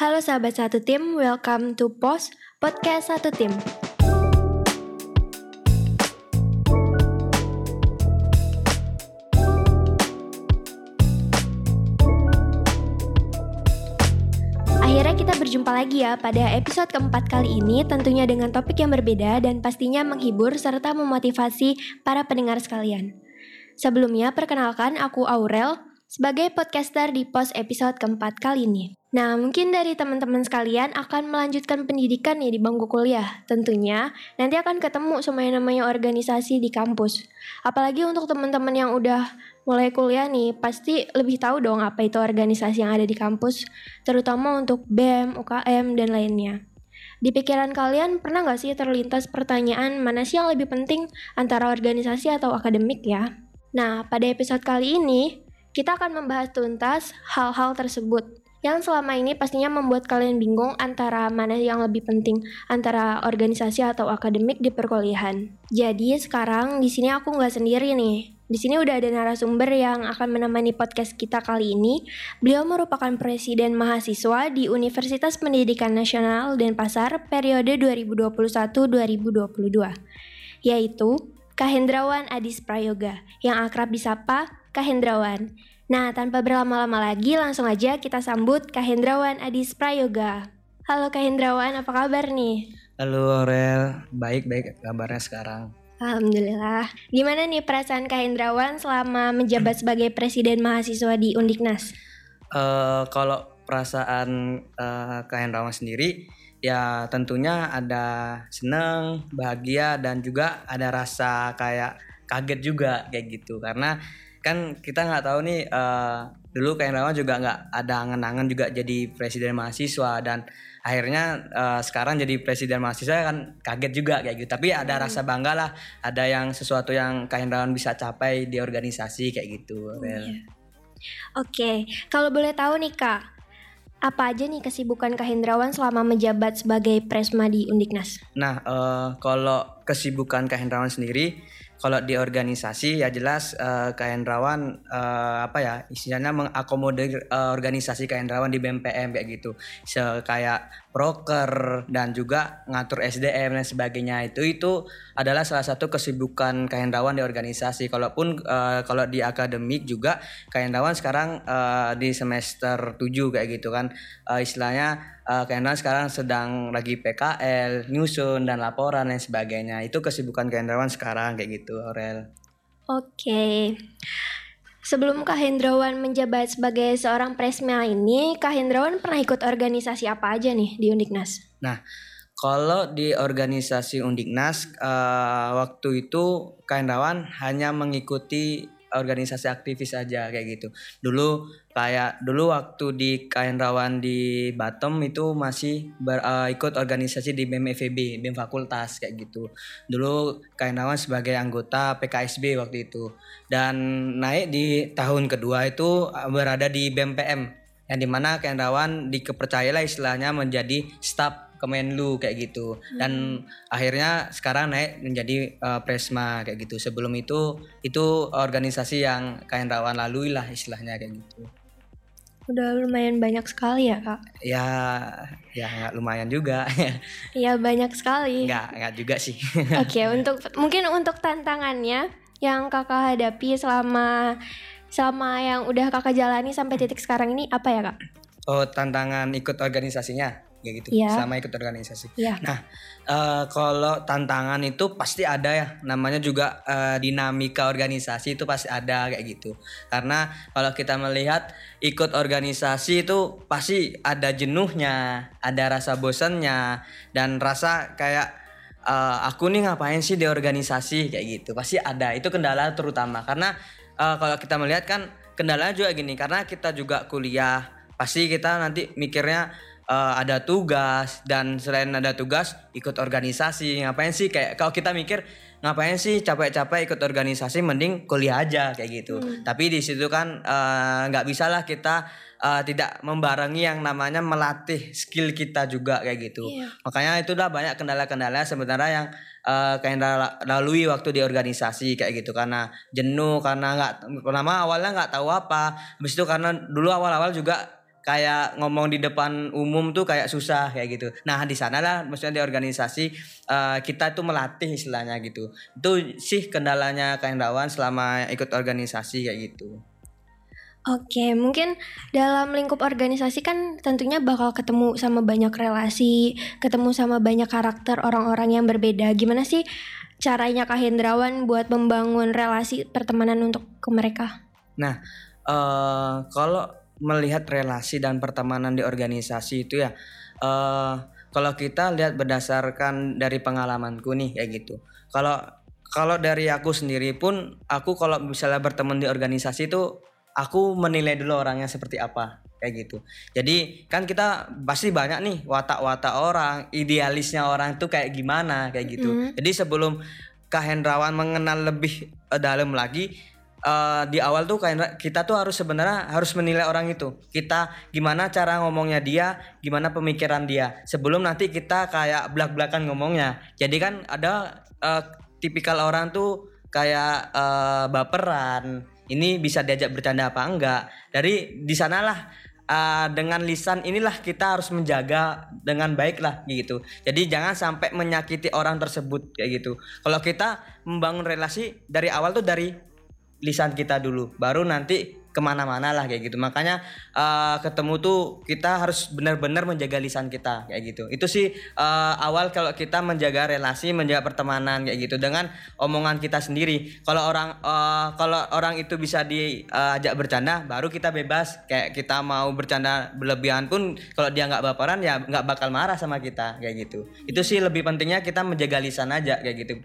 Halo sahabat satu tim, welcome to POS Podcast Satu Tim. Akhirnya kita berjumpa lagi ya pada episode keempat kali ini tentunya dengan topik yang berbeda dan pastinya menghibur serta memotivasi para pendengar sekalian. Sebelumnya perkenalkan aku Aurel sebagai podcaster di pos episode keempat kali ini. Nah, mungkin dari teman-teman sekalian akan melanjutkan pendidikan nih di bangku kuliah. Tentunya nanti akan ketemu sama yang namanya organisasi di kampus. Apalagi untuk teman-teman yang udah mulai kuliah nih, pasti lebih tahu dong apa itu organisasi yang ada di kampus, terutama untuk BEM, UKM, dan lainnya. Di pikiran kalian pernah nggak sih terlintas pertanyaan mana sih yang lebih penting antara organisasi atau akademik ya? Nah, pada episode kali ini, kita akan membahas tuntas hal-hal tersebut yang selama ini pastinya membuat kalian bingung antara mana yang lebih penting antara organisasi atau akademik di perkuliahan. Jadi sekarang di sini aku nggak sendiri nih. Di sini udah ada narasumber yang akan menemani podcast kita kali ini. Beliau merupakan presiden mahasiswa di Universitas Pendidikan Nasional Denpasar periode 2021-2022, yaitu Kahendrawan Adis Prayoga yang akrab disapa Kahendrawan. Nah, tanpa berlama-lama lagi, langsung aja kita sambut Kak Hendrawan Adis Prayoga. Halo Kak Hendrawan, apa kabar nih? Halo Aurel, baik-baik kabarnya sekarang. Alhamdulillah. Gimana nih perasaan Kak Hendrawan selama menjabat sebagai presiden mahasiswa di Undiknas? Uh, kalau perasaan uh, Kak Hendrawan sendiri, ya tentunya ada seneng, bahagia, dan juga ada rasa kayak kaget juga kayak gitu. Karena kan kita nggak tahu nih uh, dulu kayak Rawan juga nggak ada angan-angan juga jadi presiden mahasiswa dan akhirnya uh, sekarang jadi presiden mahasiswa kan kaget juga kayak gitu tapi ada hmm. rasa bangga lah ada yang sesuatu yang kayak Rawan bisa capai di organisasi kayak gitu hmm, yeah. oke okay. kalau boleh tahu nih kak apa aja nih kesibukan Kak Hendrawan selama menjabat sebagai presma di Undiknas? Nah, uh, kalau kesibukan Kak Hendrawan sendiri, kalau di organisasi ya jelas uh, Hendrawan uh, apa ya istilahnya mengakomodir uh, organisasi Hendrawan di BMPM kayak gitu. So, kayak broker dan juga ngatur SDM dan sebagainya itu itu adalah salah satu kesibukan Hendrawan di organisasi. Kalaupun uh, kalau di akademik juga Hendrawan sekarang uh, di semester 7 kayak gitu kan uh, istilahnya uh, Kendra sekarang sedang lagi PKL, nyusun dan laporan dan sebagainya. Itu kesibukan Kendrawan sekarang kayak gitu, Aurel. Oke. Okay. Sebelum Kak Hendrawan menjabat sebagai seorang presma ini, Kak Hendrawan pernah ikut organisasi apa aja nih di Undiknas? Nah, kalau di organisasi Undiknas uh, waktu itu Kak Hendrawan hanya mengikuti organisasi aktivis aja kayak gitu. Dulu kayak dulu waktu di Kain Rawan di Batam itu masih ber, uh, ikut organisasi di BEM FEB, BEM Fakultas kayak gitu. Dulu Kain Rawan sebagai anggota PKSB waktu itu. Dan naik di tahun kedua itu uh, berada di BEM PM yang di mana Kain Rawan dikepercayalah istilahnya menjadi staf Kemenlu kayak gitu. Dan hmm. akhirnya sekarang naik menjadi uh, Presma kayak gitu. Sebelum itu itu organisasi yang kain rawan lalui lah istilahnya kayak gitu. Udah lumayan banyak sekali ya kak? Ya ya nggak lumayan juga. Ya banyak sekali. Nggak nggak juga sih. Oke okay, untuk mungkin untuk tantangannya yang kakak hadapi selama selama yang udah kakak jalani sampai titik sekarang ini apa ya kak? Oh tantangan ikut organisasinya kayak gitu yeah. sama ikut organisasi. Yeah. Nah, uh, kalau tantangan itu pasti ada ya, namanya juga uh, dinamika organisasi itu pasti ada kayak gitu. Karena kalau kita melihat ikut organisasi itu pasti ada jenuhnya, ada rasa bosannya dan rasa kayak uh, aku nih ngapain sih di organisasi kayak gitu. Pasti ada. Itu kendala terutama karena uh, kalau kita melihat kan kendalanya juga gini karena kita juga kuliah pasti kita nanti mikirnya uh, ada tugas dan selain ada tugas ikut organisasi. Ngapain sih? Kayak kalau kita mikir ngapain sih capek-capek ikut organisasi mending kuliah aja kayak gitu. Hmm. tapi di situ kan eh, nggak uh, bisa lah kita uh, tidak membarengi yang namanya melatih skill kita juga kayak gitu. Yeah. makanya itu udah banyak kendala-kendala sebenarnya yang uh, kayak lalui waktu di organisasi kayak gitu. Karena jenuh karena nggak pertama awalnya nggak tahu apa. Habis itu karena dulu awal-awal juga kayak ngomong di depan umum tuh kayak susah kayak gitu. Nah di sana lah maksudnya di organisasi uh, kita tuh melatih istilahnya gitu. Itu sih kendalanya Kak Hendrawan selama ikut organisasi kayak gitu. Oke, mungkin dalam lingkup organisasi kan tentunya bakal ketemu sama banyak relasi, ketemu sama banyak karakter orang-orang yang berbeda. Gimana sih caranya Kak Hendrawan buat membangun relasi pertemanan untuk ke mereka? Nah, uh, kalau melihat relasi dan pertemanan di organisasi itu ya. Uh, kalau kita lihat berdasarkan dari pengalamanku nih kayak gitu. Kalau kalau dari aku sendiri pun aku kalau misalnya berteman di organisasi itu aku menilai dulu orangnya seperti apa kayak gitu. Jadi kan kita pasti banyak nih watak-watak orang idealisnya orang itu kayak gimana kayak gitu. Mm jadi sebelum Kak Hendrawan mengenal lebih dalam lagi uh, di awal tuh kita tuh harus sebenarnya harus menilai orang itu. Kita gimana cara ngomongnya dia, gimana pemikiran dia. Sebelum nanti kita kayak belak-belakan ngomongnya. Jadi kan ada uh, tipikal orang tuh kayak uh, baperan. Ini bisa diajak bercanda apa enggak. Dari di sanalah uh, dengan lisan inilah kita harus menjaga dengan baik lah gitu. Jadi jangan sampai menyakiti orang tersebut kayak gitu. Kalau kita membangun relasi dari awal tuh dari lisan kita dulu. Baru nanti ke mana-mana lah kayak gitu. Makanya uh, ketemu tuh kita harus benar-benar menjaga lisan kita kayak gitu. Itu sih uh, awal kalau kita menjaga relasi menjaga pertemanan kayak gitu dengan omongan kita sendiri. Kalau orang uh, kalau orang itu bisa diajak uh, bercanda baru kita bebas. Kayak kita mau bercanda berlebihan pun kalau dia nggak baperan ya nggak bakal marah sama kita kayak gitu. Itu sih lebih pentingnya kita menjaga lisan aja kayak gitu.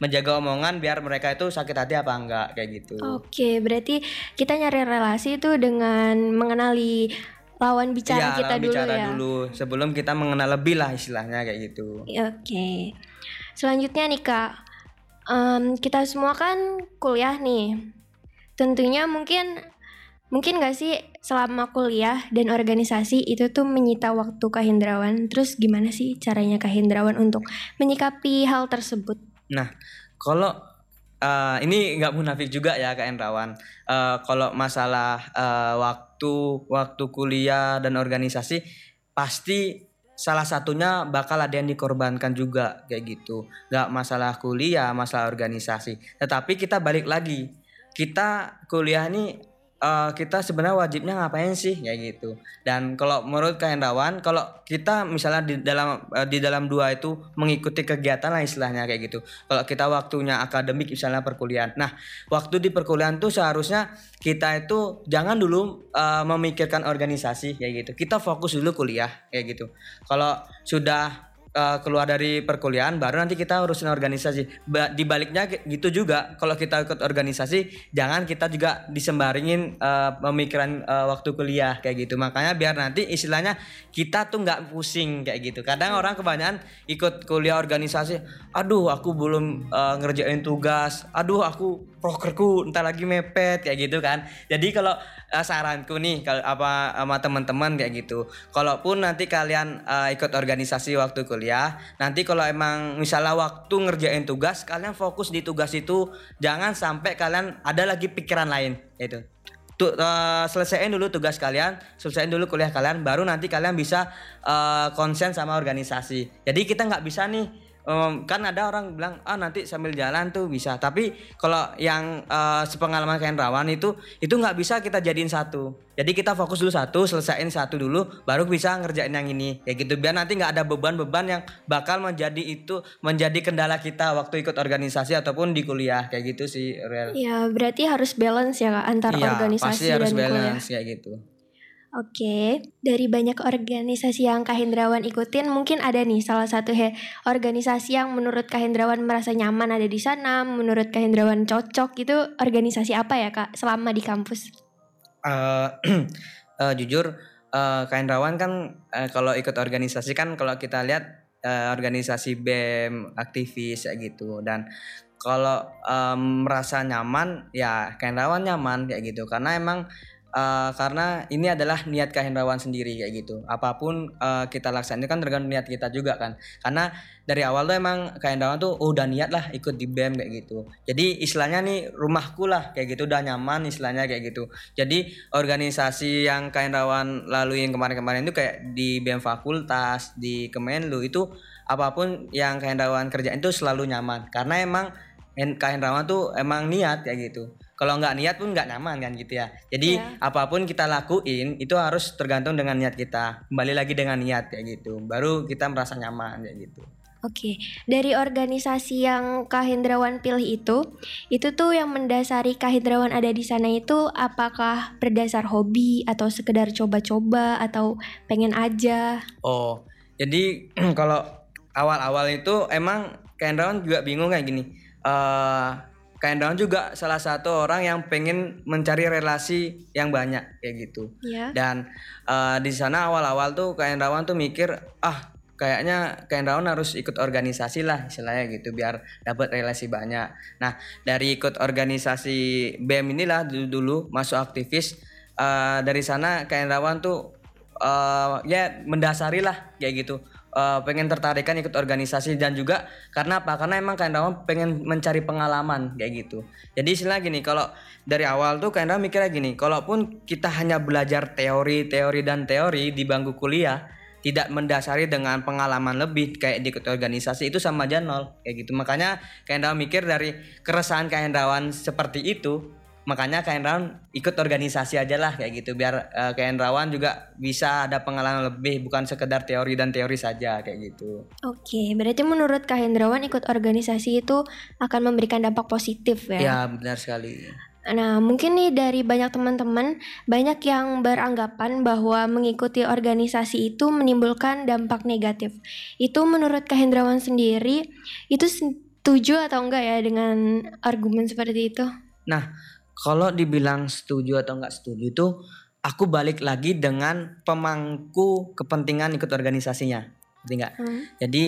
Menjaga omongan biar mereka itu sakit hati apa enggak kayak gitu. Oke berarti kita nyari relasi itu dengan mengenali lawan bicara ya, kita lawan dulu bicara ya. dulu sebelum kita mengenal lebih lah istilahnya kayak gitu. Oke. Okay. Selanjutnya nih Kak, um, kita semua kan kuliah nih. Tentunya mungkin mungkin gak sih selama kuliah dan organisasi itu tuh menyita waktu Kak Hendrawan. Terus gimana sih caranya Kak Hendrawan untuk menyikapi hal tersebut? Nah, kalau uh, ini nggak munafik juga ya Kak Endrawan. Uh, kalau masalah uh, waktu waktu kuliah dan organisasi pasti salah satunya bakal ada yang dikorbankan juga kayak gitu. Nggak masalah kuliah, masalah organisasi. Tetapi kita balik lagi. Kita kuliah ini uh, kita sebenarnya wajibnya ngapain sih kayak gitu. Dan kalau menurut Kak Hendrawan, kalau kita misalnya di dalam uh, di dalam dua itu mengikuti kegiatan lah istilahnya kayak gitu. Kalau kita waktunya akademik misalnya perkuliahan. Nah, waktu di perkuliahan tuh seharusnya kita itu jangan dulu uh, memikirkan organisasi kayak gitu. Kita fokus dulu kuliah kayak gitu. Kalau sudah uh, keluar dari perkuliahan baru nanti kita urusin organisasi. Ba di baliknya gitu juga kalau kita ikut organisasi jangan kita juga disembaringin uh, pemikiran uh, waktu kuliah kayak gitu. Makanya biar nanti istilahnya kita tuh nggak pusing kayak gitu. Kadang orang kebanyakan ikut kuliah organisasi, aduh aku belum uh, ngerjain tugas, aduh aku prokerku entar lagi mepet kayak gitu kan. Jadi kalau uh, saranku nih kalau apa sama teman-teman kayak gitu. Kalaupun nanti kalian uh, ikut organisasi waktu kuliah. Nanti kalau emang misalnya waktu ngerjain tugas, kalian fokus di tugas itu, jangan sampai kalian ada lagi pikiran lain, itu. Tuh uh, selesaiin dulu tugas kalian, selesaiin dulu kuliah kalian, baru nanti kalian bisa uh, konsen sama organisasi. Jadi kita nggak bisa nih um, kan ada orang bilang ah nanti sambil jalan tuh bisa. Tapi kalau yang uh, sepengalaman kayak rawan itu itu nggak bisa kita jadiin satu. Jadi kita fokus dulu satu selesaiin satu dulu baru bisa ngerjain yang ini. Kayak gitu. Biar nanti nggak ada beban-beban yang bakal menjadi itu menjadi kendala kita waktu ikut organisasi ataupun di kuliah. Kayak gitu sih real ya berarti harus balance ya kak antar ya, organisasi pasti harus dan balance kuliah. kayak gitu Oke, dari banyak organisasi yang Kak Hendrawan ikutin, mungkin ada nih salah satu he, organisasi yang menurut Kak Hendrawan merasa nyaman ada di sana, menurut Kak Hendrawan cocok, itu organisasi apa ya Kak selama di kampus? Uh, uh, jujur, uh, Kak Hendrawan kan uh, kalau ikut organisasi kan kalau kita lihat uh, organisasi BEM, aktivis kayak gitu, dan kalau um, merasa nyaman ya Kak Hendrawan nyaman kayak gitu, karena emang Uh, karena ini adalah niat kehendrawan sendiri kayak gitu. Apa pun uh, kita laksanakan kan tergantung niat kita juga kan. Karena dari awal tuh emang kehendrawan tuh oh, udah niat lah ikut di BEM kayak gitu. Jadi istilahnya nih rumahku lah kayak gitu udah nyaman istilahnya kayak gitu. Jadi organisasi yang kehendrawan laluin kemarin-kemarin itu kayak di BEM fakultas, di Kemenlu itu apa pun yang kehendrawan kerjain itu selalu nyaman karena emang kehendrawan tuh emang niat kayak gitu kalau nggak niat pun nggak nyaman kan gitu ya jadi yeah. apa pun kita lakuin itu harus tergantung dengan niat kita kembali lagi dengan niat kayak gitu baru kita merasa nyaman kayak gitu Oke, dari organisasi yang Kahendrawan pilih itu, itu tuh yang mendasari Kahendrawan ada di sana itu apakah berdasar hobi atau sekedar coba-coba atau pengen aja? Oh, jadi kalau awal-awal itu emang Kahendrawan juga bingung kayak gini. Uh, Kain Daun juga salah satu orang yang pengen mencari relasi yang banyak kayak gitu. Yeah. Dan uh, di sana awal-awal tuh Kain Rawan tuh mikir ah kayaknya Kain Rawan harus ikut organisasi lah istilahnya gitu biar dapat relasi banyak. Nah dari ikut organisasi BEM inilah dulu, dulu masuk aktivis uh, dari sana Kain Rawan tuh uh, ya mendasari lah kayak gitu uh, pengen tertarikan ikut organisasi dan juga karena apa? Karena emang Kaindawa pengen mencari pengalaman kayak gitu. Jadi istilah gini, kalau dari awal tuh Kaindawa mikirnya gini, kalaupun kita hanya belajar teori, teori dan teori di bangku kuliah, tidak mendasari dengan pengalaman lebih kayak di organisasi itu sama aja nol kayak gitu. Makanya Kaindawa mikir dari keresahan Kaindawan seperti itu makanya kain rawan ikut organisasi aja lah kayak gitu biar uh, kain rawan juga bisa ada pengalaman lebih bukan sekedar teori dan teori saja kayak gitu. Oke, berarti menurut Kak Hendrawan ikut organisasi itu akan memberikan dampak positif ya? Ya benar sekali. Nah, mungkin nih dari banyak teman-teman, banyak yang beranggapan bahwa mengikuti organisasi itu menimbulkan dampak negatif. Itu menurut Kak Hendrawan sendiri, itu setuju atau enggak ya dengan argumen seperti itu? Nah, kalau dibilang setuju atau nggak setuju itu aku balik lagi dengan pemangku kepentingan ikut organisasinya. Ngerti hmm. jadi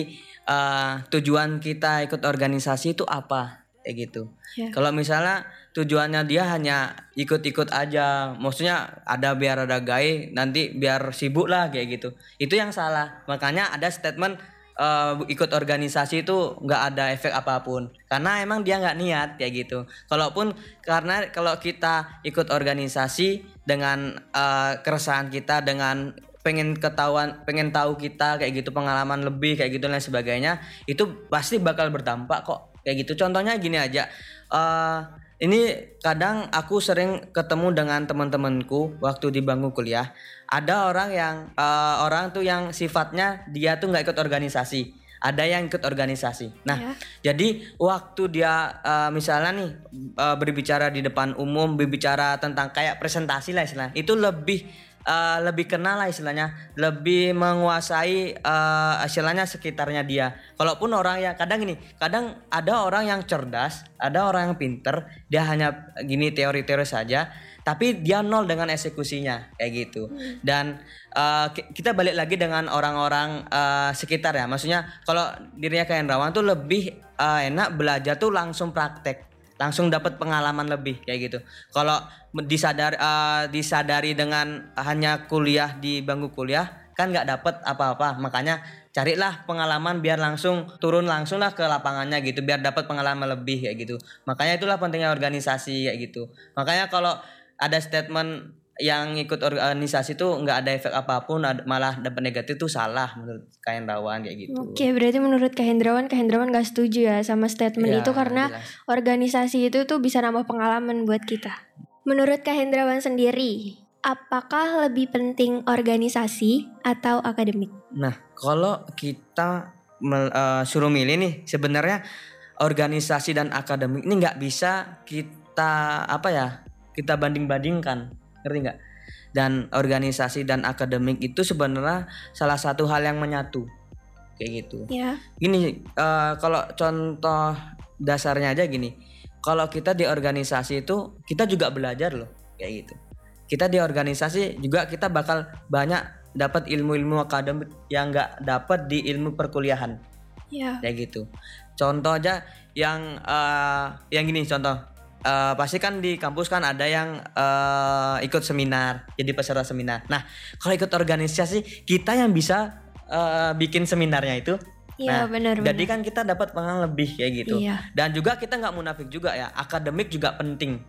uh, tujuan kita ikut organisasi itu apa? Kayak gitu. Yeah. kalau misalnya tujuannya dia hanya ikut-ikut aja maksudnya ada biar ada gay nanti biar sibuk lah kayak gitu. Itu yang salah. Makanya ada statement uh, ikut organisasi itu nggak ada efek apa pun. Karena emang dia nggak niat kayak gitu. Kalaupun karena kalau kita ikut organisasi dengan uh, keresahan kita dengan pengen ketahuan pengen tahu kita kayak gitu pengalaman lebih kayak gitu dan sebagainya itu pasti bakal berdampak kok. Kayak gitu. Contohnya gini aja. Uh, ini kadang aku sering ketemu dengan teman-temanku waktu di bangku kuliah ada orang yang uh, orang tuh yang sifatnya dia tuh nggak ikut organisasi ada yang ikut organisasi. Nah, ya. jadi waktu dia uh, misalnya nih uh, berbicara di depan umum, berbicara tentang kayak presentasi lah istilahnya, itu lebih uh, lebih kenal lah istilahnya, lebih menguasai uh, istilahnya sekitarnya dia. Kalaupun orang yang kadang ini, kadang ada orang yang cerdas, ada orang yang pinter, dia hanya gini teori-teori saja tapi dia nol dengan eksekusinya kayak gitu hmm. dan uh, kita balik lagi dengan orang-orang uh, sekitar ya maksudnya kalau dirinya kayak Rawan tuh lebih uh, enak belajar tuh langsung praktek langsung dapat pengalaman lebih kayak gitu. Kalau disadar uh, disadari dengan hanya kuliah di bangku kuliah kan nggak dapat apa-apa. Makanya carilah pengalaman biar langsung turun langsung lah ke lapangannya gitu biar dapat pengalaman lebih kayak gitu. Makanya itulah pentingnya organisasi kayak gitu. Makanya kalau ada statement yang ikut organisasi tuh nggak ada efek apa pun malah dapat negatif tuh salah menurut Kahendrawan kayak gitu. Oke berarti menurut Kahendrawan Kahendrawan nggak setuju ya sama statement ya, itu karena jelas. organisasi itu tuh bisa nambah pengalaman buat kita. Menurut Kahendrawan sendiri apakah lebih penting organisasi atau akademik? Nah kalau kita uh, suruh milih nih sebenarnya organisasi dan akademik ini nggak bisa kita apa ya kita banding-bandingkan ngerti nggak? Dan organisasi dan akademik itu sebenarnya salah satu hal yang menyatu. Kayak gitu. Ya. gini uh, kalau contoh dasarnya aja gini. Kalau kita di organisasi itu kita juga belajar loh kayak gitu. Kita di organisasi juga kita bakal banyak dapat ilmu-ilmu akademik yang nggak dapat di ilmu perkuliahan. Ya. kayak gitu. Contoh aja yang uh, yang gini contoh uh, pasti kan di kampus kan ada yang uh, ikut seminar, jadi peserta seminar. Nah, kalau ikut organisasi kita yang bisa uh, bikin seminarnya itu Iya nah, benar. Jadi kan kita dapat pengalaman lebih kayak gitu. Iya. Dan juga kita nggak munafik juga ya, akademik juga penting.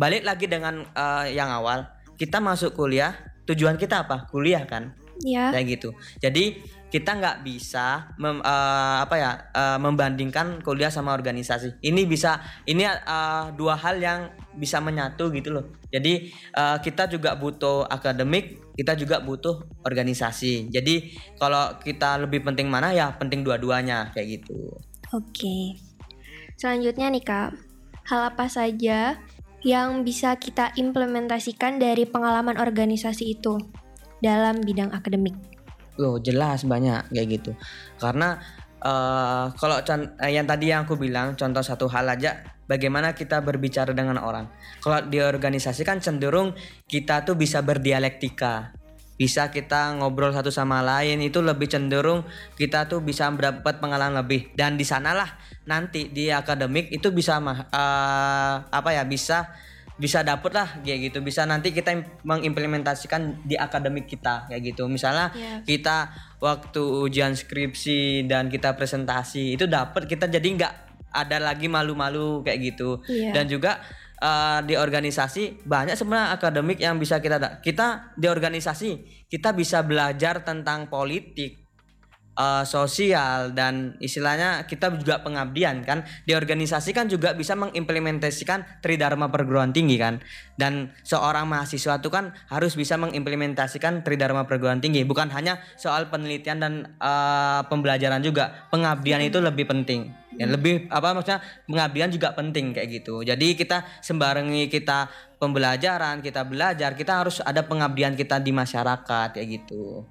Balik lagi dengan uh, yang awal, kita masuk kuliah, tujuan kita apa? Kuliah kan? Iya. Kayak gitu. Jadi kita nggak bisa mem, uh, apa ya uh, membandingkan kuliah sama organisasi. Ini bisa ini uh, dua hal yang bisa menyatu gitu loh. Jadi uh, kita juga butuh akademik, kita juga butuh organisasi. Jadi kalau kita lebih penting mana ya penting dua-duanya kayak gitu. Oke. Selanjutnya nih Kak, hal apa saja yang bisa kita implementasikan dari pengalaman organisasi itu dalam bidang akademik? Oh jelas banyak kayak gitu. Karena uh, kalau yang tadi yang aku bilang contoh satu hal aja bagaimana kita berbicara dengan orang. Kalau di organisasi kan cenderung kita tuh bisa berdialektika. Bisa kita ngobrol satu sama lain itu lebih cenderung kita tuh bisa mendapat pengalaman lebih dan di sanalah nanti di akademik itu bisa uh, apa ya bisa bisa dapet lah kayak gitu bisa nanti kita mengimplementasikan di akademik kita kayak gitu misalnya yeah. kita waktu ujian skripsi dan kita presentasi itu dapet kita jadi nggak ada lagi malu-malu kayak gitu yeah. dan juga uh, di organisasi banyak sebenarnya akademik yang bisa kita kita di organisasi kita bisa belajar tentang politik uh, sosial dan istilahnya kita juga pengabdian kan. Di organisasi kan juga bisa mengimplementasikan tridharma perguruan tinggi kan. Dan seorang mahasiswa itu kan harus bisa mengimplementasikan tridharma perguruan tinggi. Bukan hanya soal penelitian dan uh, pembelajaran juga. Pengabdian itu lebih penting. Ya lebih apa maksudnya pengabdian juga penting kayak gitu. Jadi kita sembarangi kita pembelajaran kita belajar kita harus ada pengabdian kita di masyarakat kayak gitu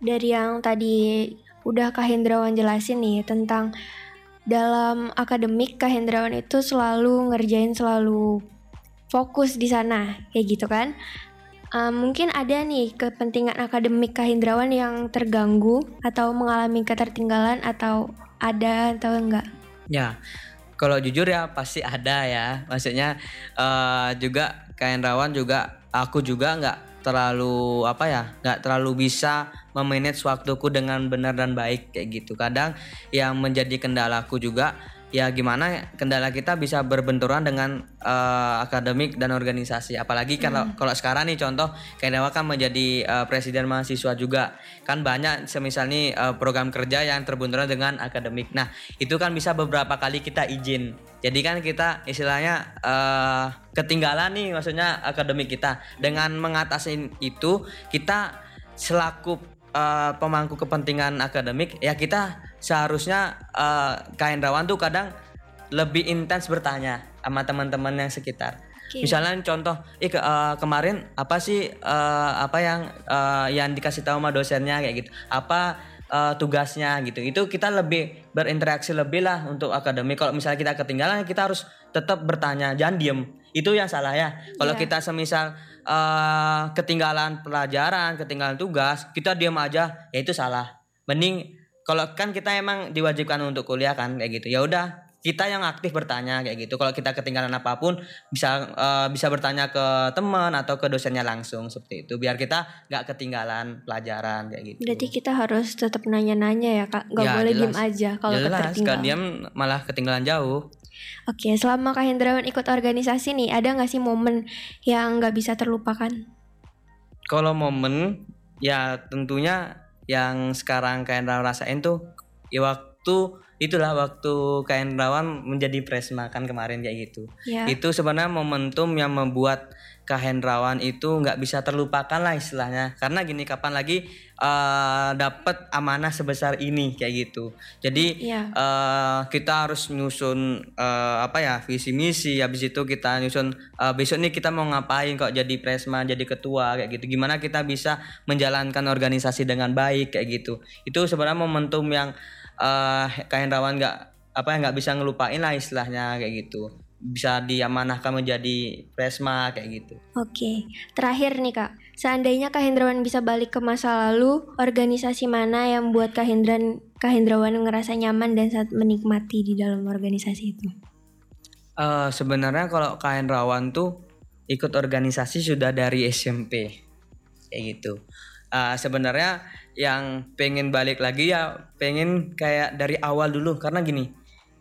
dari yang tadi udah Kak Hendrawan jelasin nih tentang dalam akademik Kak Hendrawan itu selalu ngerjain selalu fokus di sana kayak gitu kan? Uh, mungkin ada nih kepentingan akademik Kak Hendrawan yang terganggu atau mengalami ketertinggalan atau ada atau enggak? Ya kalau jujur ya pasti ada ya. Maksudnya uh, juga Kak Hendrawan juga aku juga nggak terlalu apa ya nggak terlalu bisa memanage waktuku dengan benar dan baik kayak gitu. Kadang yang menjadi kendalaku juga ya gimana kendala kita bisa berbenturan dengan uh, akademik dan organisasi. Apalagi kalau hmm. kalau sekarang nih contoh kayak Dewa kan menjadi uh, presiden mahasiswa juga. Kan banyak semisal nih uh, program kerja yang terbenturan dengan akademik. Nah itu kan bisa beberapa kali kita izin. Jadi kan kita istilahnya uh, ketinggalan nih maksudnya akademik kita. Dengan mengatasi itu kita selaku uh, pemangku kepentingan akademik ya kita seharusnya uh, kain rawan tuh kadang lebih intens bertanya sama teman-teman yang sekitar. Okay. Misalnya contoh, eh ke, uh, kemarin apa sih uh, apa yang uh, yang dikasih tahu sama dosennya kayak gitu. Apa uh, tugasnya gitu. Itu kita lebih berinteraksi lebih lah untuk akademik. Kalau misalnya kita ketinggalan kita harus tetap bertanya, jangan diem. Itu yang salah ya. Kalau yeah. kita semisal uh, ketinggalan pelajaran, ketinggalan tugas, kita diem aja, ya itu salah. Mending kalau kan kita emang diwajibkan untuk kuliah kan kayak gitu. Ya udah kita yang aktif bertanya kayak gitu. Kalau kita ketinggalan apa pun bisa uh, bisa bertanya ke teman atau ke dosennya langsung seperti itu. Biar kita nggak ketinggalan pelajaran kayak gitu. Berarti kita harus tetap nanya-nanya ya kak? Nggak ya, boleh diem aja kalau jelas kalau diem malah ketinggalan jauh. Oke, selama Kak Hendrawan ikut organisasi nih, ada nggak sih momen yang nggak bisa terlupakan? Kalau momen, ya tentunya yang sekarang kain rawan rasain tuh ya waktu itulah waktu kain rawan menjadi presma kan kemarin kayak gitu yeah. itu sebenarnya momentum yang membuat Hendrawan itu nggak bisa terlupakan lah istilahnya. Karena gini kapan lagi uh, eh, dapat amanah sebesar ini kayak gitu. Jadi yeah. Iya. uh, kita harus nyusun uh, apa ya visi misi. Habis itu kita nyusun uh, besok nih kita mau ngapain kok jadi presma jadi ketua kayak gitu. Gimana kita bisa menjalankan organisasi dengan baik kayak gitu. Itu sebenarnya momentum yang uh, Hendrawan nggak apa ya nggak bisa ngelupain lah istilahnya kayak gitu bisa diamanahkan menjadi presma kayak gitu. Oke, terakhir nih kak, seandainya kak Hendrawan bisa balik ke masa lalu, organisasi mana yang buat kak Hendran kak Hendrawan ngerasa nyaman dan saat menikmati di dalam organisasi itu? Uh, sebenarnya kalau kain rawan tuh ikut organisasi sudah dari SMP kayak gitu. Uh, sebenarnya yang pengen balik lagi ya pengen kayak dari awal dulu karena gini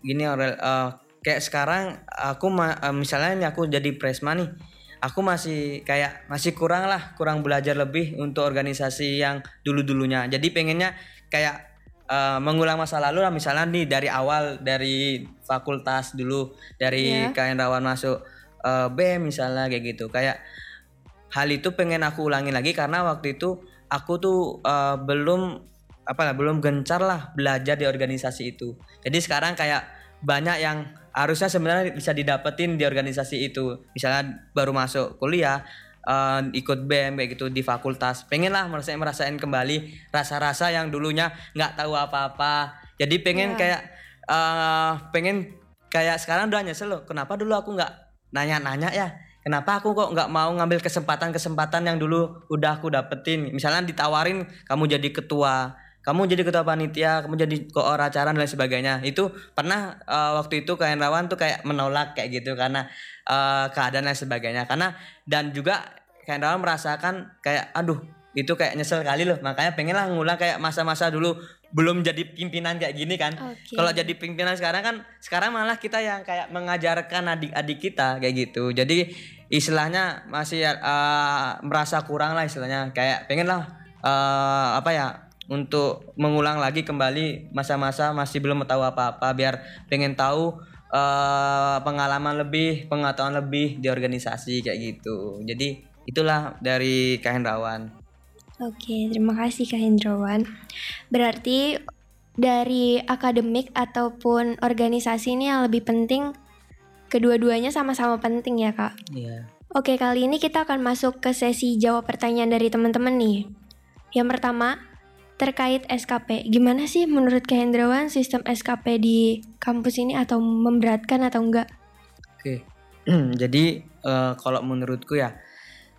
gini uh, kayak sekarang aku uh, misalnya aku jadi presma nih aku masih kayak masih kurang lah kurang belajar lebih untuk organisasi yang dulu dulunya jadi pengennya kayak uh, mengulang masa lalu lah misalnya nih dari awal dari fakultas dulu dari yeah. kain rawan masuk uh, B misalnya kayak gitu kayak hal itu pengen aku ulangi lagi karena waktu itu aku tuh uh, belum apa lah belum gencar lah belajar di organisasi itu. Jadi sekarang kayak banyak yang harusnya sebenarnya bisa didapetin di organisasi itu. Misalnya baru masuk kuliah uh, ikut BEM kayak gitu di fakultas. Pengen lah merasain merasain kembali rasa-rasa yang dulunya nggak tahu apa-apa. Jadi pengen yeah. kayak uh, pengen kayak sekarang udah nyesel loh. Kenapa dulu aku nggak nanya-nanya ya? kenapa aku kok nggak mau ngambil kesempatan-kesempatan yang dulu udah aku dapetin misalnya ditawarin kamu jadi ketua kamu jadi ketua panitia kamu jadi koor acara dan lain sebagainya. Itu pernah uh, waktu itu kain rawan tuh kayak menolak kayak gitu karena uh, keadaan dan sebagainya. Karena dan juga kain rawan merasakan kayak aduh itu kayak nyesel kali loh. Makanya pengen lah ngulang kayak masa-masa dulu. Belum jadi pimpinan kayak gini kan. Okay. kalau jadi pimpinan sekarang kan sekarang malah kita yang kayak mengajarkan adik-adik kita kayak gitu. Jadi istilahnya masih uh, merasa kurang lah istilahnya. Kayak pengen lah uh, apa ya untuk mengulang lagi kembali masa-masa masih belum tahu apa-apa biar pengen tahu uh, pengalaman lebih pengetahuan lebih di organisasi kayak gitu jadi itulah dari Kak Hendrawan Oke, terima kasih Kak Hendrawan. Berarti dari akademik ataupun organisasi ini yang lebih penting kedua-duanya sama-sama penting ya Kak? Iya. Oke, kali ini kita akan masuk ke sesi jawab pertanyaan dari teman-teman nih. Yang pertama, terkait SKP. Gimana sih menurut Kak Hendrawan sistem SKP di kampus ini atau memberatkan atau enggak? Oke. Jadi uh, kalau menurutku ya,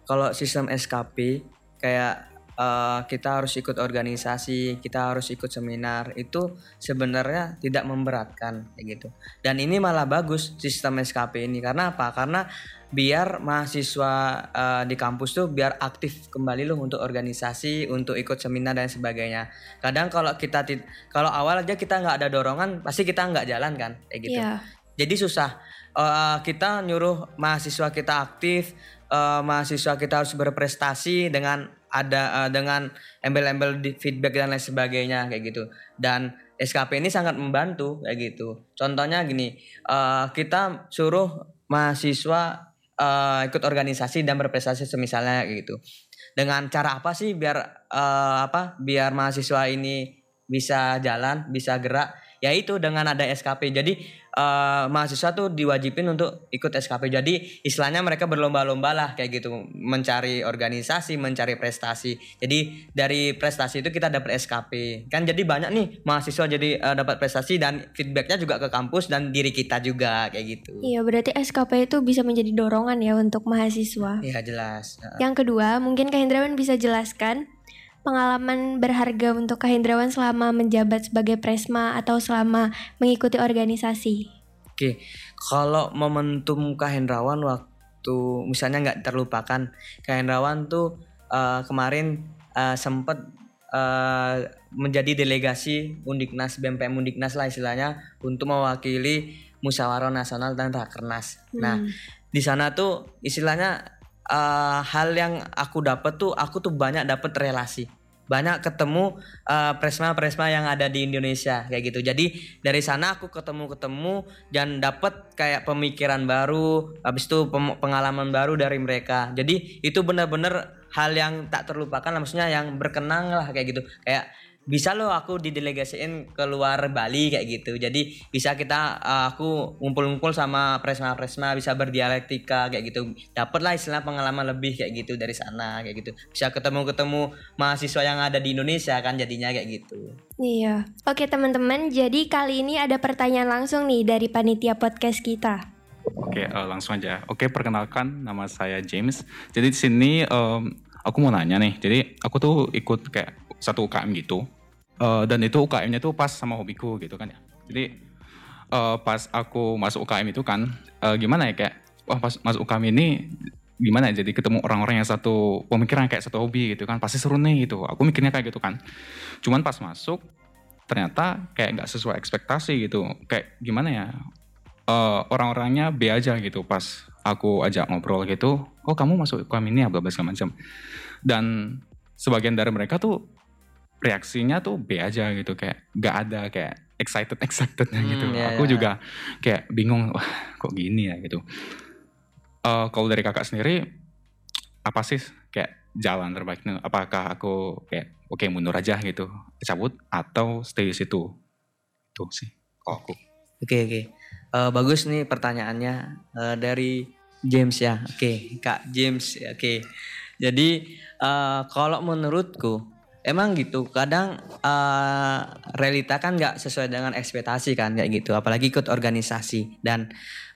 kalau sistem SKP kayak uh, kita harus ikut organisasi, kita harus ikut seminar itu sebenarnya tidak memberatkan kayak gitu. Dan ini malah bagus sistem SKP ini karena apa? Karena biar mahasiswa uh, di kampus tuh biar aktif kembali loh untuk organisasi, untuk ikut seminar dan sebagainya. Kadang kalau kita kalau awal aja kita nggak ada dorongan, pasti kita nggak jalan kan kayak gitu. Yeah. Jadi susah. Uh, kita nyuruh mahasiswa kita aktif, uh, mahasiswa kita harus berprestasi dengan ada uh, dengan embel-embel feedback dan lain sebagainya kayak gitu. Dan SKP ini sangat membantu kayak gitu. Contohnya gini uh, kita suruh mahasiswa uh, ikut organisasi dan berprestasi semisalnya kayak gitu. Dengan cara apa sih biar uh, apa biar mahasiswa ini bisa jalan bisa gerak? Yaitu dengan ada SKP jadi uh, mahasiswa tuh diwajibin untuk ikut SKP. Jadi istilahnya mereka berlomba-lomba lah kayak gitu mencari organisasi, mencari prestasi. Jadi dari prestasi itu kita dapat SKP. Kan jadi banyak nih mahasiswa jadi uh, dapat prestasi dan feedbacknya juga ke kampus dan diri kita juga kayak gitu. Iya berarti SKP itu bisa menjadi dorongan ya untuk mahasiswa. Iya jelas. Yang kedua mungkin Kak Hendrawan bisa jelaskan pengalaman berharga untuk Kak Hendrawan selama menjabat sebagai presma atau selama mengikuti organisasi? Oke, kalau momentum Kak Hendrawan waktu misalnya nggak terlupakan, Kak Hendrawan tuh uh, kemarin uh, sempet uh, menjadi delegasi Undiknas BMPM Undiknas lah istilahnya untuk mewakili musyawarah nasional dan rakernas. Hmm. Nah, di sana tuh istilahnya uh, hal yang aku dapat tuh aku tuh banyak dapat relasi banyak ketemu uh, presma-presma yang ada di Indonesia kayak gitu. Jadi dari sana aku ketemu-ketemu dan dapat kayak pemikiran baru, habis itu pengalaman baru dari mereka. Jadi itu benar-benar hal yang tak terlupakan, maksudnya yang berkenang lah kayak gitu. Kayak bisa loh aku didelegasiin ke luar Bali kayak gitu. Jadi bisa kita uh, aku ngumpul-ngumpul sama presma-presma bisa berdialektika kayak gitu. Dapet lah istilah pengalaman lebih kayak gitu dari sana kayak gitu. Bisa ketemu-ketemu mahasiswa yang ada di Indonesia kan jadinya kayak gitu. Iya. Oke teman-teman jadi kali ini ada pertanyaan langsung nih dari panitia podcast kita. Oke, uh, langsung aja. Oke, perkenalkan nama saya James. Jadi di sini um, aku mau nanya nih. Jadi aku tuh ikut kayak satu UKM gitu uh, dan itu UKM-nya tuh pas sama hobiku gitu kan ya. Jadi eh, pas aku masuk UKM itu kan eh, gimana ya kayak wah pas masuk UKM ini gimana ya jadi ketemu orang-orang yang satu pemikiran kayak satu hobi gitu kan pasti seru nih gitu. Aku mikirnya kayak gitu kan. Cuman pas masuk ternyata kayak nggak sesuai ekspektasi gitu. Kayak gimana ya eh, orang-orangnya B aja gitu pas aku ajak ngobrol gitu. Oh kamu masuk UKM ini ya bla bla segala macam. Dan sebagian dari mereka tuh reaksinya tuh B aja gitu kayak nggak ada kayak excited excitednya Hmm, gitu ya, aku ya. juga kayak bingung wah kok gini ya gitu Eh, kalau dari kakak sendiri apa sih kayak jalan terbaiknya apakah aku kayak oke mundur aja gitu cabut atau stay di situ itu sih kalau aku Oke oke. Eh, bagus nih pertanyaannya eh, dari James ya. Oke Kak James. ya, Oke. Jadi eh, kalau menurutku emang gitu. Kadang eh, realita kan nggak sesuai dengan ekspektasi kan kayak gitu. Apalagi ikut organisasi dan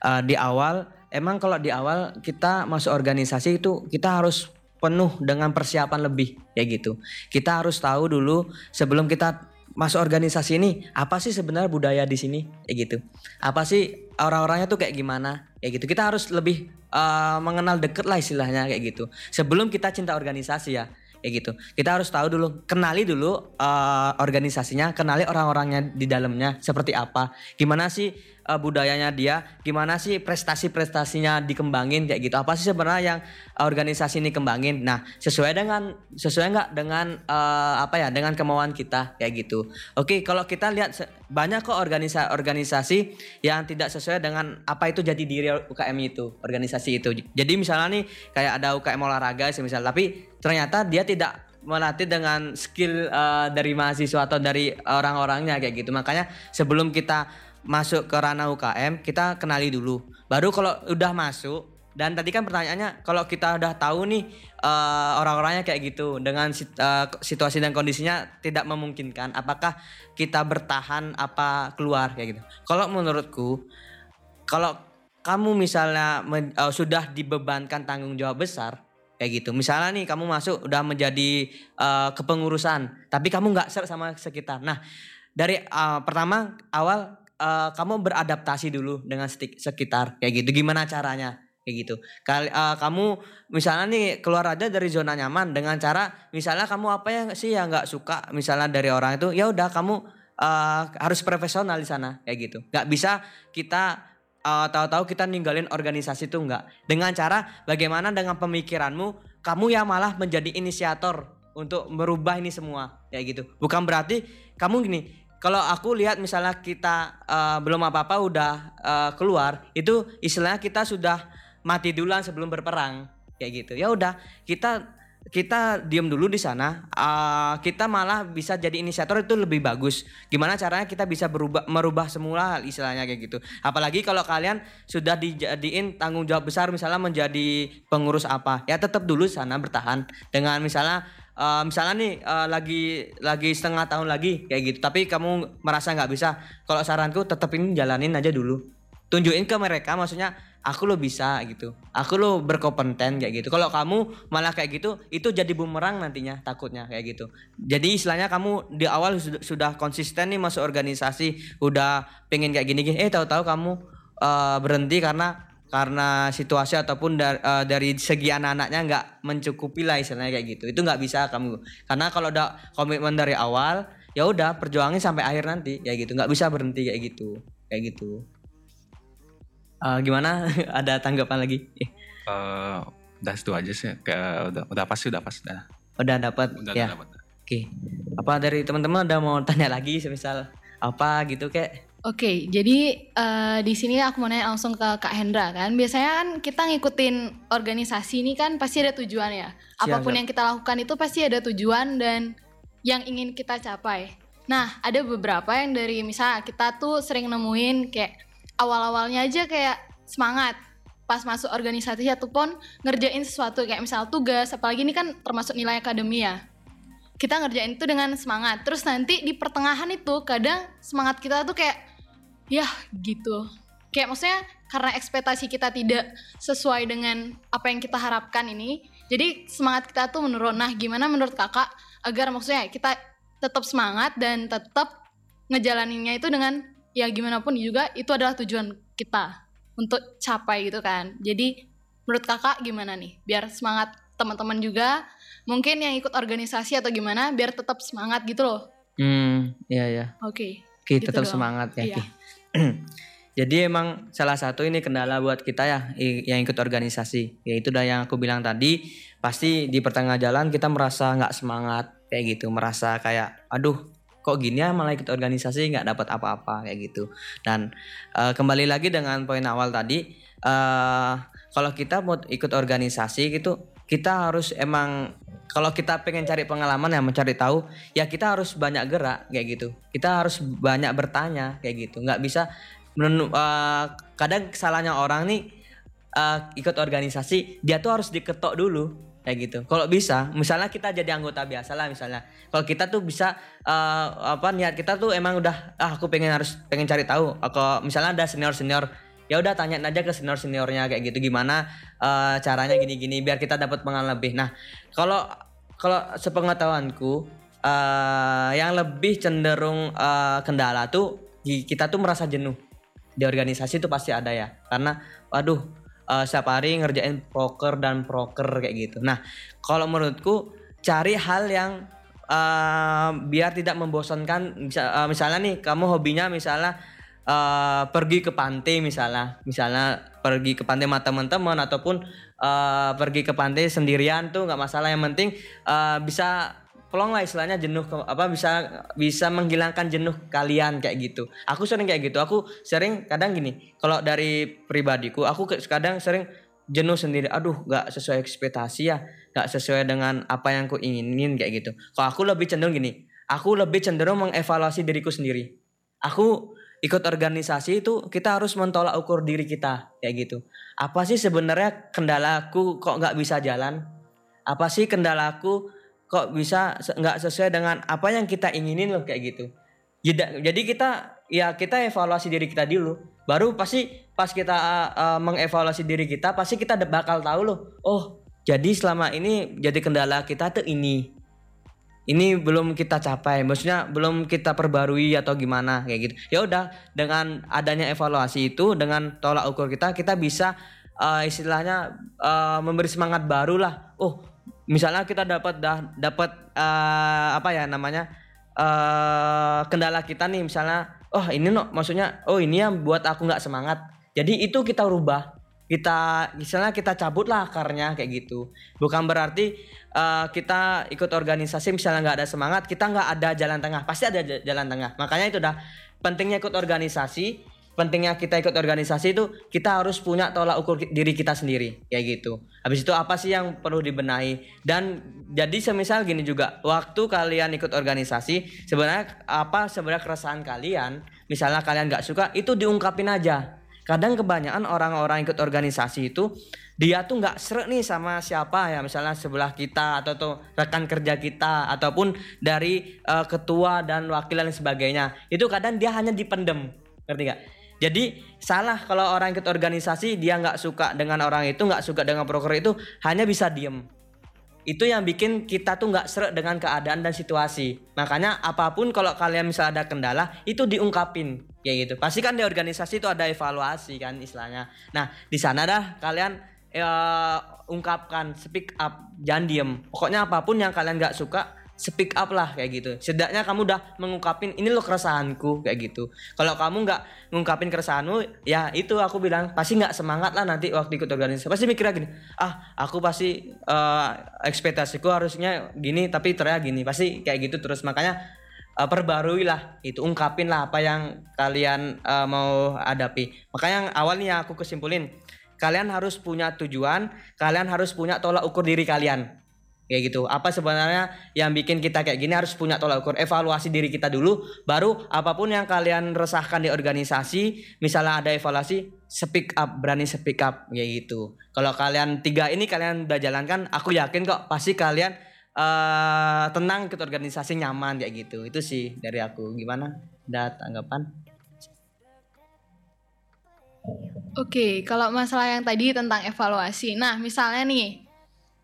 eh, di awal emang kalau di awal kita masuk organisasi itu kita harus penuh dengan persiapan lebih kayak gitu. Kita harus tahu dulu sebelum kita masuk organisasi ini apa sih sebenarnya budaya di sini kayak gitu apa sih orang-orangnya tuh kayak gimana kayak gitu kita harus lebih eh, mengenal deket lah istilahnya kayak gitu sebelum kita cinta organisasi ya kayak gitu. Kita harus tahu dulu kenali dulu eh, organisasinya kenali orang-orangnya di dalamnya seperti apa. Gimana sih eh, budayanya dia? Gimana sih prestasi-prestasinya dikembangin? Kayak gitu. Apa sih sebenarnya yang eh, organisasi ini kembangin? Nah sesuai dengan sesuai nggak dengan eh, apa ya dengan kemauan kita? Kayak gitu. Oke kalau kita lihat banyak kok organisasi organisasi yang tidak sesuai dengan apa itu jadi diri UKM itu organisasi itu. Jadi misalnya nih kayak ada UKM olahraga misal tapi ternyata dia tidak melatih dengan skill eh, dari mahasiswa atau dari orang-orangnya kayak gitu. Makanya sebelum kita masuk ke ranah UKM kita kenali dulu. Baru kalau udah masuk dan tadi kan pertanyaannya kalau kita udah tahu nih eh, orang-orangnya kayak gitu dengan eh, situasi dan kondisinya tidak memungkinkan apakah kita bertahan apa keluar kayak gitu. Kalau menurutku kalau kamu misalnya men- eh, sudah dibebankan tanggung jawab besar kayak gitu. Misalnya nih kamu masuk udah menjadi eh, kepengurusan tapi kamu nggak ser sama sekitar. Nah dari eh, pertama awal eh, kamu beradaptasi dulu dengan sekitar. Kayak gitu. Gimana caranya? Kayak gitu. Kali eh, kamu misalnya nih keluar aja dari zona nyaman dengan cara misalnya kamu apa ya sih yang nggak suka misalnya dari orang itu ya udah kamu eh, harus profesional di sana. Kayak gitu. Nggak bisa kita eh, tahu-tahu kita ninggalin organisasi itu enggak dengan cara bagaimana dengan pemikiranmu kamu yang malah menjadi inisiator untuk merubah ini semua. Kayak gitu. Bukan berarti kamu gini kalau aku lihat misalnya kita eh, belum apa-apa udah eh, keluar itu istilahnya kita sudah mati duluan sebelum berperang. Kayak gitu. Ya udah kita kita diem dulu di sana eh, kita malah bisa jadi inisiator itu lebih bagus. Gimana caranya kita bisa berubah merubah semula istilahnya kayak gitu. Apalagi kalau kalian sudah dijadiin tanggung jawab besar misalnya menjadi pengurus apa ya tetap dulu sana bertahan. Dengan misalnya eh, misalnya nih eh, lagi lagi setengah tahun lagi kayak gitu. Tapi kamu merasa nggak bisa kalau saranku tetap ini jalanin aja dulu tunjukin ke mereka maksudnya aku lo bisa gitu. Aku lo berkompeten kayak gitu. Kalau kamu malah kayak gitu itu jadi bumerang nantinya takutnya kayak gitu. Jadi istilahnya kamu di awal sudah, konsisten nih masuk organisasi udah pengen kayak gini eh tahu-tahu kamu eh, berhenti karena karena situasi ataupun dar- eh, dari segi anak-anaknya nggak mencukupi lah istilahnya kayak gitu. Itu nggak bisa kamu. Karena kalau udah komitmen dari awal ya udah perjuangin sampai akhir nanti ya gitu. Nggak bisa berhenti kayak gitu kayak gitu Eh, gimana? Ada tanggapan lagi? Eh, Eh, udah itu aja sih. Kayak udah udah pas sih udah pas udah. Udah dapat udah, ya? udah dapat oke. Apa dari teman-teman ada mau tanya lagi? Semisal apa gitu kayak Oke, jadi eh, di sini aku mau nanya langsung ke Kak Hendra kan. Biasanya kan kita ngikutin organisasi ini kan pasti ada tujuan ya. Apa pun Siap. yang kita lakukan itu pasti ada tujuan dan yang ingin kita capai. Nah, ada beberapa yang dari misal kita tuh sering nemuin kayak awal-awalnya aja kayak semangat. Pas masuk organisasi ataupun ngerjain sesuatu kayak misal tugas apalagi ini kan termasuk nilai akademi ya. Kita ngerjain itu dengan semangat. Terus nanti di pertengahan itu kadang semangat kita tuh kayak ya gitu. Kayak maksudnya karena ekspektasi kita tidak sesuai dengan apa yang kita harapkan ini jadi semangat kita tuh menurun. Nah gimana menurut kakak? Agar maksudnya kita tetap semangat dan tetap ngejalaninnya itu dengan ya gimana pun juga itu adalah tujuan kita untuk capai gitu kan. Jadi menurut kakak gimana nih biar semangat teman-teman juga mungkin yang ikut organisasi atau gimana biar tetap semangat gitu loh. Hmm, iya ya. Oke. Kita Gitu tetap dong. semangat ya. Iya. Jadi emang salah satu ini kendala buat kita ya yang ikut organisasi. Yaitu dah yang aku bilang tadi, pasti di pertengahan jalan kita merasa nggak semangat kayak gitu, merasa kayak aduh kok gini ya malah ikut organisasi nggak dapat apa-apa kayak gitu. Dan eh, kembali lagi dengan poin awal tadi, eh kalau kita mau ikut organisasi gitu, kita harus emang kalau kita pengen cari pengalaman ya mencari tahu ya kita harus banyak gerak kayak gitu. Kita harus banyak bertanya kayak gitu. Nggak bisa eh, kadang kesalahannya orang nih eh, ikut organisasi dia tuh harus diketok dulu kayak gitu. Kalau bisa misalnya kita jadi anggota biasa lah misalnya. Kalau kita tuh bisa eh, apa niat kita tuh emang udah ah aku pengen harus pengen cari tahu. Kalau misalnya ada senior senior ya udah tanyain aja ke senior seniornya kayak gitu. Gimana eh, caranya gini-gini biar kita dapat pengalaman lebih. Nah kalau kalau sepengetahuanku eh yang lebih cenderung eh, kendala tuh kita tuh merasa jenuh. Di organisasi itu pasti ada ya. Karena waduh eh, setiap hari ngerjain proker dan proker kayak gitu. Nah kalau menurutku cari hal yang eh, biar tidak membosankan. Misal- eh, misalnya nih kamu hobinya misalnya eh, pergi ke pantai misalnya. Misalnya pergi ke pantai sama teman-teman ataupun eh, pergi ke pantai sendirian tuh nggak masalah. Yang penting eh, bisa pelong lah istilahnya jenuh apa bisa bisa menghilangkan jenuh kalian kayak gitu. Aku sering kayak gitu. Aku sering kadang gini kalau dari pribadiku aku kadang sering jenuh sendiri. Aduh nggak sesuai ekspektasi ya nggak sesuai dengan apa yang aku inginin kayak gitu. Kalau aku lebih cenderung gini aku lebih cenderung mengevaluasi diriku sendiri. Aku ikut organisasi itu kita harus mentolak ukur diri kita kayak gitu. Apa sih sebenarnya kendalaku kok nggak bisa jalan? Apa sih kendalaku kok bisa nggak sesuai dengan apa yang kita inginin loh kayak gitu. Jadi, kita ya kita evaluasi diri kita dulu. Baru pasti pas kita uh, mengevaluasi diri kita pasti kita bakal tahu loh oh jadi selama ini jadi kendala kita tuh ini. Ini belum kita capai maksudnya belum kita perbarui atau gimana kayak gitu. Ya udah dengan adanya evaluasi itu dengan tolak ukur kita kita bisa uh, istilahnya uh, memberi semangat baru lah. Oh misalnya kita dapat dah dapat uh, apa ya namanya uh, kendala kita nih misalnya oh ini no maksudnya oh ini yang buat aku nggak semangat. Jadi itu kita rubah kita misalnya kita cabut lah akarnya kayak gitu. Bukan berarti uh, kita ikut organisasi misalnya nggak ada semangat kita nggak ada jalan tengah. Pasti ada jalan tengah. Makanya itu dah pentingnya ikut organisasi pentingnya kita ikut organisasi itu kita harus punya tolak ukur diri kita sendiri kayak gitu. Habis itu apa sih yang perlu dibenahi? Dan jadi semisal gini juga waktu kalian ikut organisasi sebenarnya apa sebenarnya keresahan kalian misalnya kalian nggak suka itu diungkapin aja. Kadang kebanyakan orang-orang ikut organisasi itu dia tuh nggak seret nih sama siapa ya misalnya sebelah kita atau tuh rekan kerja kita ataupun dari eh, ketua dan wakil dan sebagainya. Itu kadang dia hanya dipendem ngerti nggak jadi salah kalau orang ikut organisasi dia nggak suka dengan orang itu nggak suka dengan proker itu hanya bisa diem. Itu yang bikin kita tuh nggak seret dengan keadaan dan situasi. Makanya apa pun kalau kalian misalnya ada kendala itu diungkapin kayak gitu. Pasti kan di organisasi itu ada evaluasi kan istilahnya. Nah di sana dah kalian eh, ungkapkan speak up jangan diem. Pokoknya apa pun yang kalian nggak suka speak up lah kayak gitu. Setidaknya kamu udah mengungkapin ini loh keresahanku kayak gitu. Kalau kamu nggak ngungkapin keresahanmu ya itu aku bilang pasti nggak semangat lah nanti waktu ikut organisasi. Pasti mikirnya gini ah aku pasti eh, ekspektasiku harusnya gini tapi ternyata gini. Pasti kayak gitu terus. Makanya eh, perbarui lah itu ungkapin lah apa yang kalian eh, mau hadapi. Makanya awalnya aku kesimpulin kalian harus punya tujuan kalian harus punya tolak ukur diri kalian kayak gitu. Apa sebenarnya yang bikin kita kayak gini harus punya tolak ukur? Evaluasi diri kita dulu baru apa pun yang kalian resahkan di organisasi misalnya ada evaluasi speak up berani speak up kayak gitu. Kalau kalian tiga ini kalian udah jalankan aku yakin kok pasti kalian eh tenang ikut organisasi nyaman kayak gitu. Itu sih dari aku. Gimana? Ada tanggapan? Oke, kalau masalah yang tadi tentang evaluasi. Nah, misalnya nih,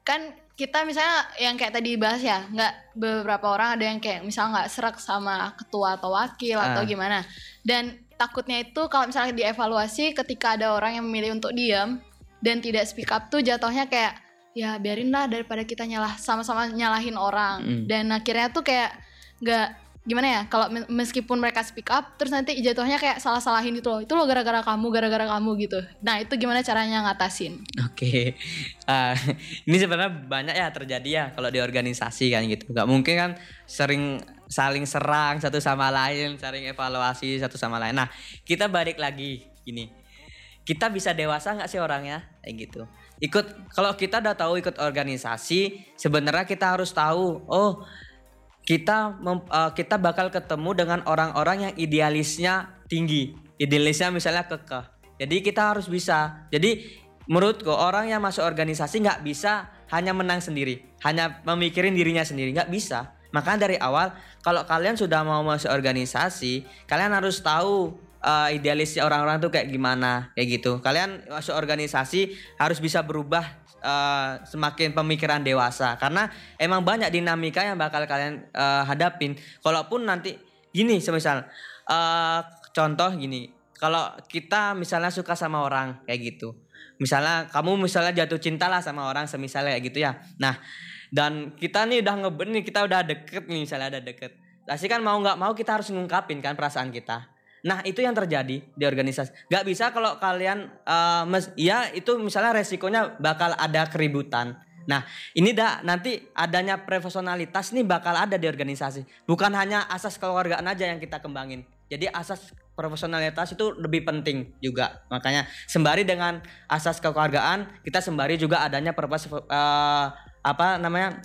kan kita misalnya yang kayak tadi dibahas ya, nggak beberapa orang ada yang kayak misal nggak serak sama ketua atau wakil atau Ah. gimana. Dan takutnya itu kalau misalnya dievaluasi ketika ada orang yang memilih untuk diam dan tidak speak up tuh jatuhnya kayak ya biarin lah daripada kita nyalah sama-sama nyalahin orang Mm. dan akhirnya tuh kayak nggak gimana ya kalau me- meskipun mereka speak up terus nanti jatuhnya kayak salah-salahin gitu loh itu lo gara-gara kamu gara-gara kamu gitu nah itu gimana caranya ngatasin Oke, Ah, ini sebenarnya banyak ya terjadi ya kalau di organisasi kan gitu. Gak mungkin kan sering saling serang satu sama lain, saling evaluasi satu sama lain. Nah, kita balik lagi gini. Kita bisa dewasa nggak sih orangnya kayak gitu. Ikut kalau kita udah tahu ikut organisasi, sebenarnya kita harus tahu, oh kita mem- eh, kita bakal ketemu dengan orang-orang yang idealisnya tinggi, idealisnya misalnya kekeh. Jadi kita harus bisa. Jadi menurutku orang yang masuk organisasi nggak bisa hanya menang sendiri, hanya memikirin dirinya sendiri, nggak bisa. Makanya dari awal kalau kalian sudah mau masuk organisasi, kalian harus tahu eh, idealisnya orang-orang tuh kayak gimana, kayak gitu. Kalian masuk organisasi harus bisa berubah eh, semakin pemikiran dewasa karena emang banyak dinamika yang bakal kalian eh, hadapin. Kalaupun nanti gini, semisal eh, contoh gini, kalau kita misalnya suka sama orang kayak gitu, misalnya kamu misalnya jatuh cinta lah sama orang semisalnya kayak gitu ya. Nah, dan kita nih udah ngebet nih, kita udah deket nih misalnya ada deket. Pasti kan mau nggak mau kita harus ngungkapin kan perasaan kita. Nah itu yang terjadi di organisasi. Gak bisa kalau kalian, eh, mes- ya itu misalnya resikonya bakal ada keributan. Nah ini dah nanti adanya profesionalitas nih bakal ada di organisasi. Bukan hanya asas keluargaan aja yang kita kembangin. Jadi asas profesionalitas itu lebih penting juga. Makanya sembari dengan asas kekeluargaan kita sembari juga adanya purpose eh, apa namanya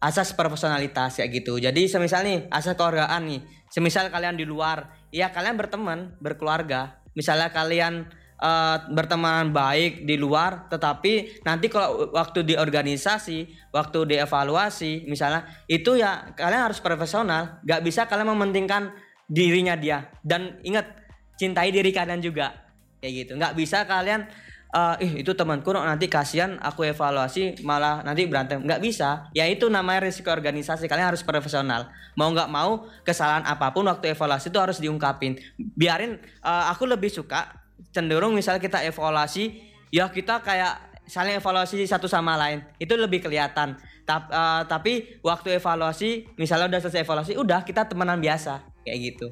asas profesionalitas kayak gitu. Jadi semisal nih asas keluargaan nih. Semisal kalian di luar, ya kalian berteman, berkeluarga. Misalnya kalian eh, berteman baik di luar, tetapi nanti kalau waktu di organisasi, waktu dievaluasi, misalnya itu ya kalian harus profesional. Gak bisa kalian mementingkan dirinya dia. Dan ingat cintai diri kalian juga kayak gitu. Nggak bisa kalian eh ih itu temanku nanti kasihan aku evaluasi malah nanti berantem. Nggak bisa. Ya itu namanya risiko organisasi. Kalian harus profesional. Mau nggak mau kesalahan apa pun waktu evaluasi itu harus diungkapin. Biarin eh, aku lebih suka cenderung misalnya kita evaluasi ya kita kayak saling evaluasi satu sama lain. Itu lebih kelihatan. Tap- eh, tapi waktu evaluasi misalnya udah selesai evaluasi udah kita temenan biasa. Kayak gitu.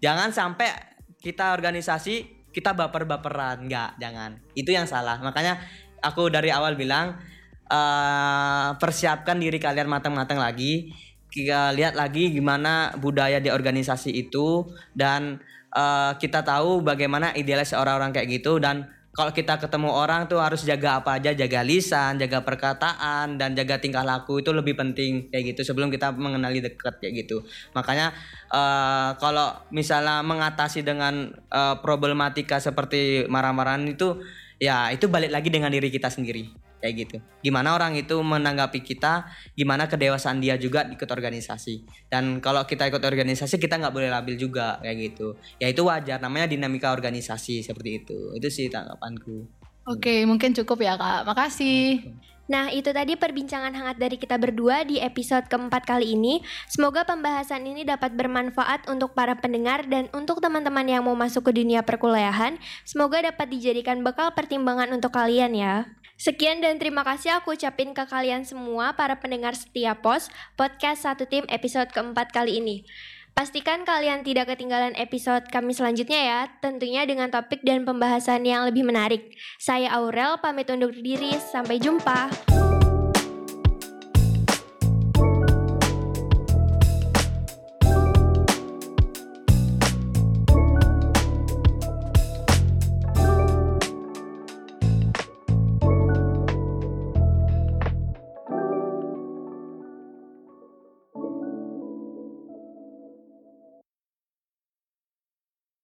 Jangan sampai kita organisasi kita baper-baperan nggak jangan. Itu yang salah. Makanya aku dari awal bilang eh, persiapkan diri kalian matang-matang lagi. Kita lihat lagi gimana budaya di organisasi itu dan eh, kita tahu bagaimana idealis orang-orang kayak gitu dan kalau kita ketemu orang tuh harus jaga apa aja? Jaga lisan jaga perkataan dan jaga tingkah laku itu lebih penting kayak gitu sebelum kita mengenali dekat kayak gitu. Makanya eh, kalau misalnya mengatasi dengan eh, problematika seperti marah-marahan itu ya itu balik lagi dengan diri kita sendiri kayak gitu gimana orang itu menanggapi kita gimana kedewasaan dia juga ikut organisasi dan kalau kita ikut organisasi kita nggak boleh labil juga kayak gitu ya itu wajar namanya dinamika organisasi seperti itu itu sih tanggapanku Oke, mungkin cukup ya kak. Makasih. Nah, itu tadi perbincangan hangat dari kita berdua di episode keempat kali ini. Semoga pembahasan ini dapat bermanfaat untuk para pendengar dan untuk teman-teman yang mau masuk ke dunia perkuliahan. Semoga dapat dijadikan bekal pertimbangan untuk kalian ya. Sekian dan terima kasih aku ucapin ke kalian semua para pendengar setia pos podcast satu tim episode keempat kali ini. Pastikan kalian tidak ketinggalan episode kami selanjutnya ya, tentunya dengan topik dan pembahasan yang lebih menarik. Saya Aurel, pamit undur diri, sampai jumpa.